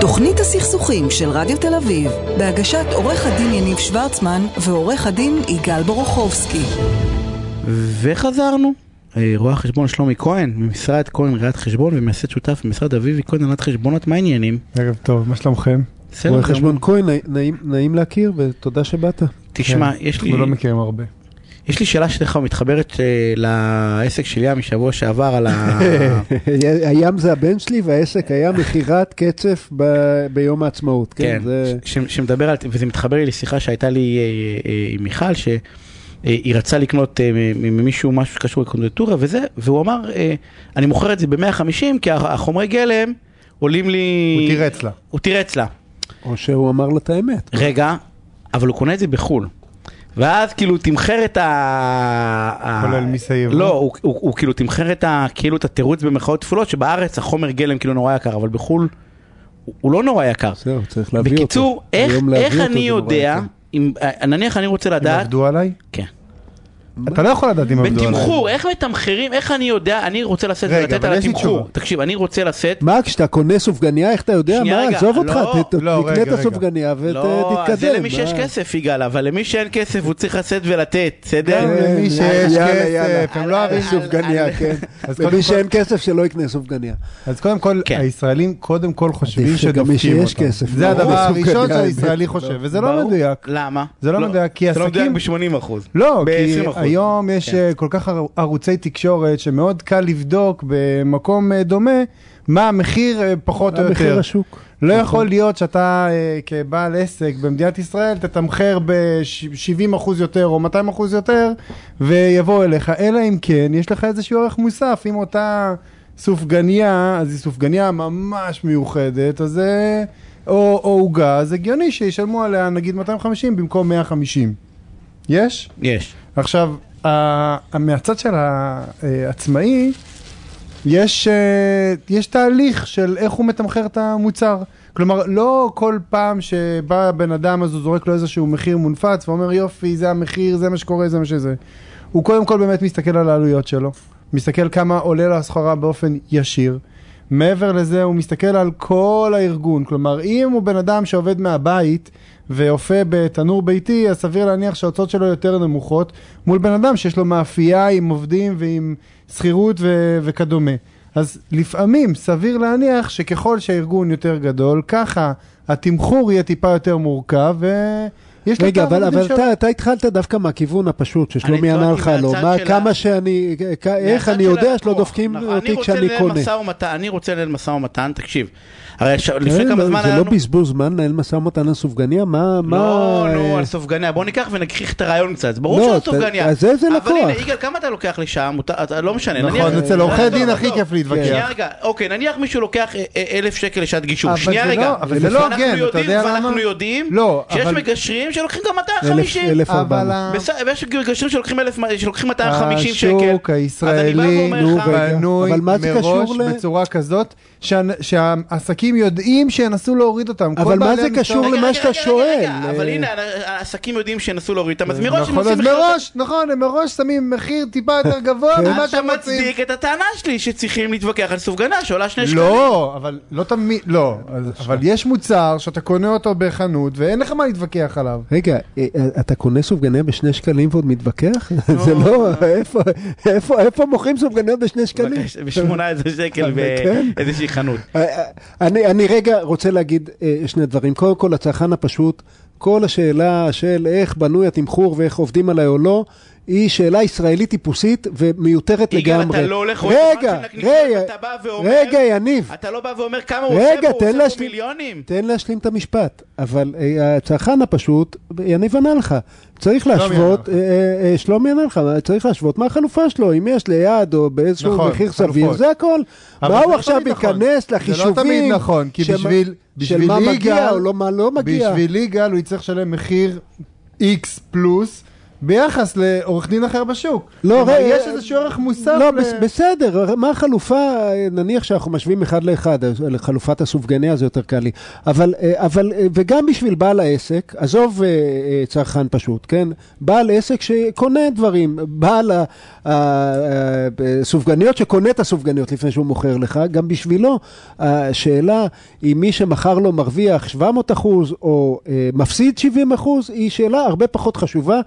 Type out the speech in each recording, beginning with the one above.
תוכנית הסכסוכים של רדיו תל אביב, בהגשת עורך הדין יניב שוורצמן ועורך הדין יגאל בורוכובסקי. וחזרנו. אה, רואה חשבון שלומי כהן, ממשרד כהן ראיית חשבון ומייסד שותף במשרד אביבי כהן הנהלת חשבונות, מה העניינים? ערב טוב, מה שלומכם? בסדר רואה. חשבון כהן, נעים- נעים- נעים להכיר ותודה שבאת. תשמע, כן, יש לי, אנחנו לא מכירים הרבה. יש לי שאלה שלך מתחברת אה, לעסק של ים משבוע שעבר על ה... הים זה הבן שלי והעסק היה מכירת קצף ב- ביום העצמאות. כן, כן, זה... ש- שמדבר על, וזה מתחבר לי לשיחה שהייתה לי אה, אה, עם מיכל, שהיא רצה לקנות ממישהו משהו שקשור לקונדטורה וזה, והוא אמר, אני מוכר את זה ב-150 כי הח- החומרי גלם עולים לי... הוא תירץ לה. הוא תירץ לה. או שהוא אמר לה את האמת. רגע, אבל הוא קונה את זה בחו"ל. ואז כאילו תמחר את ה... כולל מיסי יבוא? לא, הוא, הוא, הוא כאילו תמחר את ה... כאילו את התירוץ במרכאות כפולות, שבארץ החומר גלם כאילו נורא יקר, אבל בחו"ל הוא, לא נורא יקר. זהו, צריך להביא אותו. בקיצור, איך, איך אני יודע. אם, אה, נניח אני רוצה הם לדעת, עבדו עליי? כן. אתה לא יכול לדעת אם עבדו עליי. בתמחור, איך מתמחרים, איך אני יודע, אני רוצה לשאת ולתת על התמחור. תקשיב, אני רוצה לשאת, מה, כשאתה קונה סופגניה, איך אתה יודע? מה, עזוב אותך, לא, לא, תקנה את. הסופגניה לא, ותתקדם. זה למי שיש? כסף יגאל, אבל למי שאין כסף הוא צריך לשאת ולתת, בסדר? גם כן, למי שיש. כסף, הם לא אוהבים סופגניה, כן. כל- שאין כסף שלא יקנה סופגניה. אז קודם כל, כן. הישראלים קודם כל חושבים שדופקים אותם. כסף, זה ברור. הדבר הראשון שהישראלי. חושב, וזה לא. מדויק. למה? זה לא מדויק, כי זה לא מדויק עסקים- ב-80 אחוז. לא, כי ב-20%. היום יש כן. אה, כל כך ער- ערוצי תקשורת שמאוד קל לבדוק במקום אה, דומה מה המחיר אה, פחות או המחיר יותר. השוק. לא יכול להיות שאתה כבעל עסק במדינת ישראל תתמחר ב-70% יותר או 200% יותר ויבוא אליך, אלא אם כן יש לך איזשהו ערך מוסף, אם אותה סופגניה, אז היא סופגניה ממש מיוחדת, אז זה... או או עוגה, אז הגיוני שישלמו עליה נגיד 250 במקום 150. יש? יש. עכשיו, מהצד של העצמאי, יש, אה, יש תהליך של איך הוא מתמחר את המוצר. כלומר, לא כל פעם שבא בן אדם אז הוא זורק לו איזשהו מחיר מונפץ ואומר יופי, זה המחיר, זה מה שקורה, זה מה שזה. הוא קודם כל באמת מסתכל על העלויות שלו, מסתכל כמה עולה לו הסחורה באופן ישיר. מעבר לזה הוא מסתכל על כל הארגון, כלומר אם הוא בן אדם שעובד מהבית ואופה בתנור ביתי, אז סביר להניח שההוצאות שלו יותר נמוכות מול בן אדם שיש לו מאפייה עם עובדים ועם שכירות ו- וכדומה. אז לפעמים סביר להניח שככל שהארגון יותר גדול, ככה התמחור יהיה טיפה יותר מורכב ויש את רגע, אבל, אבל. אתה, אתה התחלת דווקא מהכיוון הפשוט, ששלומי ענה לך לו, מהצד מה, של כמה שאני, כ- איך אני יודע שלא. דופקים נכון, אותי כשאני קונה. אני רוצה לנהל משא ומתן, תקשיב. הרי לפני כן, כמה לא, זמן זה היה לא לנו... בזבוז זמן לנהל משא ומתן על סופגניה? מה, מה... לא, אה, נו, על סופגניה. בוא ניקח ונגחיך את הרעיון קצת. ברור לא, אתה- סופגניה. אז איזה אבל לקוח? הנה, יגאל, כמה אתה לוקח לשעה? לא משנה. נכון, אצל עורכי עזוב, דין הכי. כיף להתווכח. שנייה רגע, אוקיי, נניח מישהו לוקח אה, אה, אלף שקל לשעת גישור. אבל שנייה זה רגע. לא- אבל זה לא הוגן, אתה יודעים- יודע למה? ואנחנו יודעים לא, שיש אבל- מגשרים שלוקחים גם אלף- 250. אלף אבל ארבע מאות. ה- בסדר, ויש מגשרים שלוקחים אלף- שלוקחים 250 שקל. השוק הישראלי. בנוי אבל מה זה מראש בצורה כזאת שהנ- שהעסקים יודעים שינסו להוריד אותם. אבל מה זה קשור למה שאתה שואל? אבל אה, הנה, העסקים יודעים שינסו להוריד אותם, אז מראש הם נכון, עושים מראש, נכון, הם מראש שמים מחיר טיפה יותר גבוה ממה אתה שהם רוצים. מצדיק את הטענה שלי שצריכים להתווכח על סופגנה שעולה שני שקלים. לא, אבל לא תמיד, לא, אבל יש מוצר שאתה קונה אותו בחנות ואין לך מה להתווכח עליו. רגע, אה, אתה קונה סופגניה בשני שקלים ועוד מתווכח? זה לא, איפה- איפה איפה מוכרים סופגניות בשני שקלים? ב-18 שקל כן. באיזושהי חנות. אה, אה, אני, אני רגע רוצה להגיד אה, שני דברים. קודם כל, הצרכן הפשוט, כל השאלה של איך בנוי התמחור ואיך עובדים עליי או לא, היא שאלה ישראלית טיפוסית ומיותרת יגאל, לגמרי. אתה לא הולך רגע, רגע, אתה בא ואומר- רגע, יניב. אתה לא בא ואומר כמה הוא עושה רגע, פה, הוא עושה. מיליונים. תן להשלים את המשפט, אבל אה, הצרכן הפשוט, יניב ענה לך, צריך להשוות, אה, אה, אה, שלומי ענה לך, צריך להשוות מה החלופה שלו, אם יש ליד או באיזשהו נכון, מחיר חלופות. סביר, זה הכל. אבל מה הוא לא עכשיו נכון. ייכנס זה לא לחישובים? תמיד נכון, כי של- בשביל- בשביל מה מגיע או לא, מה לא מגיע. בשביל יגאל הוא יצטרך לשלם מחיר X פלוס, ביחס לעורך דין אחר בשוק. לא, רגע, יש איזשהו ערך מוסף. לא, ל- בס- בסדר, מה החלופה, נניח שאנחנו משווים אחד לאחד, אז לחלופת הסופגניה זה יותר קל לי, אבל, אה, אבל, אה, וגם בשביל בעל העסק, עזוב אה, צרכן פשוט, כן? בעל עסק שקונה דברים, בעל הסופגניות שקונה את הסופגניות לפני שהוא מוכר לך, גם בשבילו השאלה אם מי שמכר לו מרוויח 700 אחוז או מפסיד 70 אחוז, היא שאלה הרבה פחות חשובה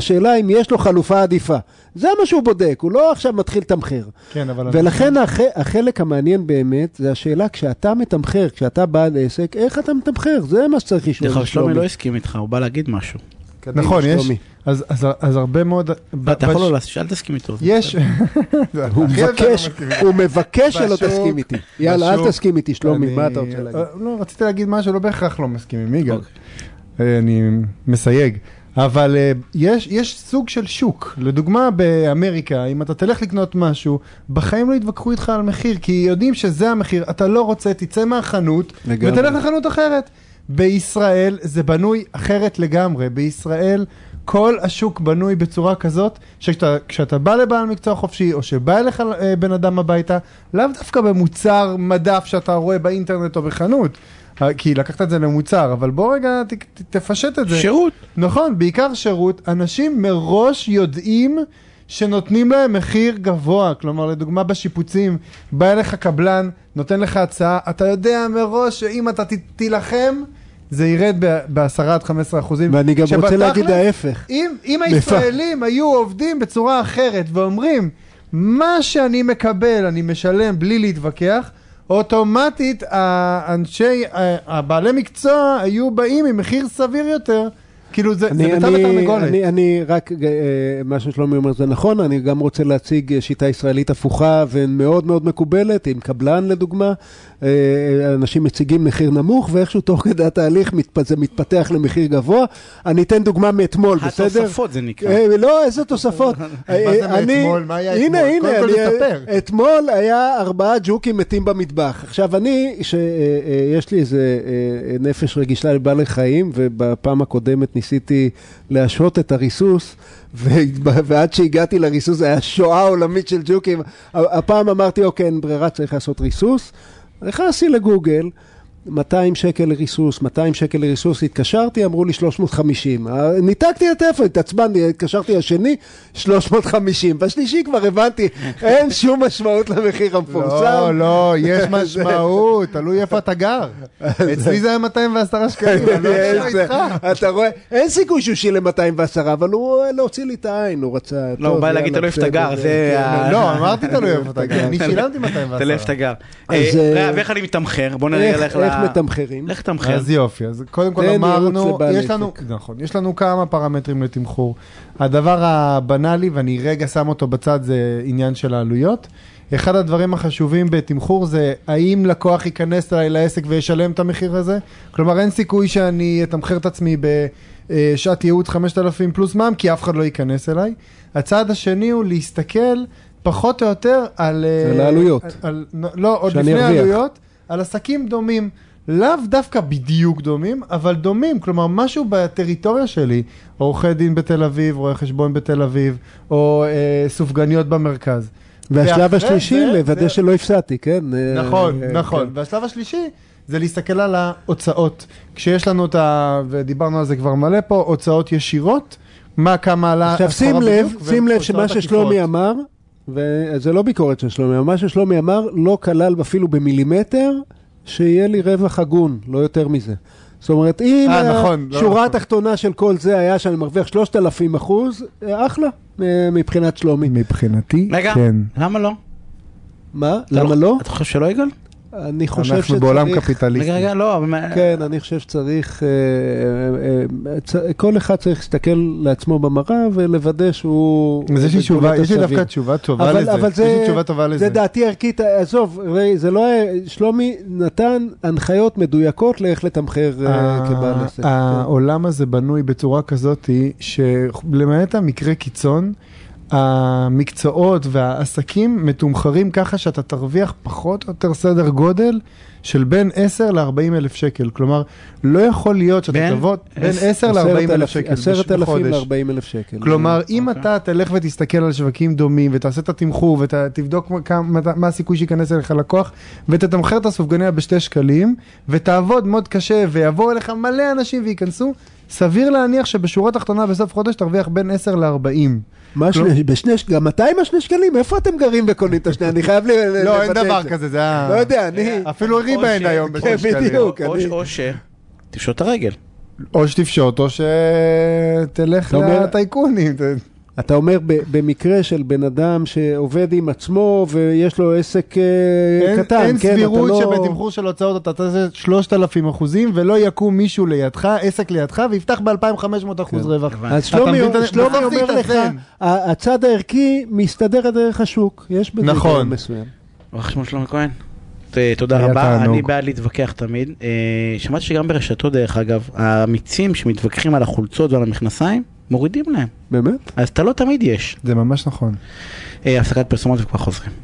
מהשאלה אם יש לו חלופה עדיפה. זה מה שהוא בודק, הוא לא עכשיו מתחיל לתמחר. כן, אבל... ולכן הח... החלק המעניין באמת, זה השאלה כשאתה מתמחר, כשאתה בעל עסק, איך אתה מתמחר? זה מה שצריך לשאול. דרך אגב, שלומי לא הסכים איתך, הוא בא להגיד משהו. קדימה, נכון, יש... אז, אז, אז הרבה מאוד... אתה יכול לא לעשות, אל תסכים איתו. יש... הוא מבקש, לא מסכים. הוא מבקש שלא תסכים איתי. יאללה, אל תסכים איתי, שלומי, אני- מה אתה רוצה להגיד? אה, לא, רציתי להגיד משהו, לא בהכרח לא מסכים עם יגאל. אוקיי. אה, אני מסייג. אבל אה, יש, יש סוג של שוק. לדוגמה, באמריקה, אם אתה תלך לקנות משהו, בחיים לא יתווכחו איתך על מחיר, כי יודעים שזה המחיר, אתה לא רוצה, תצא מהחנות, לגמרי. ותלך לחנות אחרת. בישראל זה בנוי אחרת לגמרי. בישראל כל השוק בנוי בצורה כזאת, שכשאתה בא לבעל מקצוע חופשי, או שבא אליך אה, בן אדם הביתה, לאו דווקא במוצר מדף שאתה רואה באינטרנט או בחנות. אה, כי לקחת את זה למוצר, אבל בוא רגע ת, ת, תפשט את זה. שירות. נכון, בעיקר שירות, אנשים מראש יודעים שנותנים להם מחיר גבוה, כלומר לדוגמה בשיפוצים, בא אליך קבלן, נותן לך הצעה, אתה יודע מראש שאם אתה ת, תילחם, זה ירד ב-10 עד 15 אחוזים. ואני גם רוצה להגיד ההפך. אם, אם הישראלים היו עובדים בצורה אחרת ואומרים, מה שאני מקבל אני משלם בלי להתווכח, אוטומטית האנשי, הבעלי מקצוע היו באים עם מחיר סביר יותר. כאילו זה, זה אני, ביצה אני, ותרנגולת. אני, אני רק, אה, מה ששלומי אומר זה נכון, אני גם רוצה להציג אה, שיטה ישראלית הפוכה ומאוד מאוד מקובלת, עם קבלן לדוגמה, אה, אנשים מציגים מחיר נמוך ואיכשהו תוך כדי התהליך זה מתפתח למחיר גבוה. אני אתן דוגמה מאתמול, בסדר? התוספות זה נקרא. אה, לא, איזה תוספות. מה אה, זה אני- מאתמול? מה היה הנה, אתמול? הנה, קודם כל אני-. אתמול היה ארבעה ג'וקים מתים במטבח. עכשיו, אני, שיש לי איזה אה, נפש רגישה לבעלי חיים, ובפעם הקודמת ניסיתי להשהות את הריסוס, ועד שהגעתי לריסוס זה היה שואה עולמית של ג'וקים. הפעם אמרתי, אוקיי, אין ברירה, צריך לעשות ריסוס. נכנסתי לגוגל. 200 שקל לריסוס, 200 שקל לריסוס, התקשרתי, אמרו לי 350. אה, ניתקתי את הטלפון, התעצבנתי, התקשרתי לשני, 350. בשלישי כבר הבנתי, אין שום משמעות למחיר המפורסם. לא, לא, יש משמעות, תלוי איפה אתה גר. אצלי זה היה 210 שקלים, אני לא איזה- איתך. אתה רואה, אין סיכוי שהוא שילם 210, אבל הוא אה, להוציא לי את העין, הוא רצה... לא, הוא בא להגיד תלוי איפה אתה גר, כן. זה... ה- לא, אמרתי תלוי איפה אתה גר, אני שילמתי 210. תלוי איפה אתה גר. אה, ואיך אני מתמחר? בוא נראה איך לך איך מתמחרים? לך תמחר. אז יופי, אז קודם כל אמרנו, יש לנו. נכון, יש לנו כמה פרמטרים לתמחור. הדבר הבנאלי, ואני רגע שם אותו בצד, זה עניין של העלויות. אחד הדברים החשובים בתמחור זה האם לקוח ייכנס אליי לעסק וישלם את המחיר הזה? כלומר, אין סיכוי שאני אתמחר את עצמי בשעת ייעוץ 5,000 פלוס מע"מ, כי אף אחד לא ייכנס אליי. הצעד השני הוא להסתכל פחות או יותר על... על העלויות. על, לא, עוד שאני לפני ארוויח. העלויות, על עסקים דומים. לאו דווקא בדיוק דומים, אבל דומים, כלומר משהו בטריטוריה שלי, עורכי דין בתל אביב, רואי חשבון בתל אביב, או אה, סופגניות במרכז. והשלב השלישי, זה- לוודא זה- שלא הפסדתי, כן? אה, נכון, אה, נכון. כן. והשלב השלישי זה להסתכל על ההוצאות. כשיש לנו את ה... ודיברנו על זה כבר מלא פה, הוצאות ישירות, מה כמה עלה... עכשיו שים לב, שים לב שמה. ששלומי אמר, וזה לא ביקורת של שלומי, מה ששלומי אמר לא כלל אפילו במילימטר שיהיה לי רווח הגון, לא יותר מזה. זאת אומרת, אם אה, נכון, לא השורה נכון. התחתונה של כל זה היה שאני מרוויח 3,000 אחוז, אה, אחלה, אה, מבחינת שלומי. מבחינתי, רגע, כן. למה לא? מה? למה לא? אתה חושב שלא יגאל? אני חושב שצריך... אנחנו בעולם קפיטליסטי. רגע, רגע, לא. אבל כן, אני חושב שצריך, אה, אה, אה, כל אחד צריך להסתכל לעצמו במראה ולוודא שהוא... אז יש לי תשובה, יש לי דווקא. תשובה טובה אבל, לזה. אבל זה, יש לי תשובה טובה לזה. זה דעתי ערכית, עזוב, זה לא היה, שלומי נתן הנחיות מדויקות לאיך לתמחר כבעל עסק. העולם הזה בנוי בצורה כזאת שלמעט המקרה קיצון, המקצועות והעסקים מתומחרים ככה שאתה תרוויח פחות או יותר סדר גודל של בין 10 ל-40 אלף שקל. כלומר, לא יכול להיות שאתה בין? תבוא בין עשר- 10 ל-40 אלף שקל בחודש. ל-40 אלף שקל. כלומר, אם אוקיי. אתה תלך ותסתכל על שווקים דומים ותעשה את התמחור ותבדוק כמה- מה הסיכוי שייכנס אליך לקוח ותתמחר את הסופגניה בשתי שקלים ותעבוד מאוד קשה ויבואו אליך מלא אנשים וייכנסו, סביר להניח שבשורה התחתונה בסוף חודש תרוויח בין 10 ל-40. מה שני, בשני, גם אתה עם השני שקלים? איפה אתם גרים וקונים את השני? אני חייב ל... ל- לא, אין דבר את זה. כזה, זה היה... לא יודע, אני... אפילו ריבה אין היום כן, בשני שקלים. בדיוק. או אני- או ש... תפשוט את הרגל. או שתפשוט או שתלך לטייקונים. אתה אומר במקרה של בן אדם שעובד עם עצמו ויש לו עסק אה, אין, קטן, אין כן, סבירות לא... שבתמחור של הוצאות אתה תעשה 3,000 אחוזים ולא יקום מישהו לידך, עסק לידך, ויפתח ב-2,500 אחוז רווח. הבנתי. אז שלומי, אומר לך, הצד הערכי מסתדר דרך השוק, יש בזה נכון. מסוים. רואה חשבון שלומי כהן. תודה רבה. אני בעד להתווכח תמיד. אה, שמעתי שגם ברשתות דרך אגב, האמיצים שמתווכחים על החולצות ועל המכנסיים, מורידים להם. באמת? אז אתה לא תמיד יש. זה ממש נכון. אה, הפסקת פרסומות וכבר חוזרים.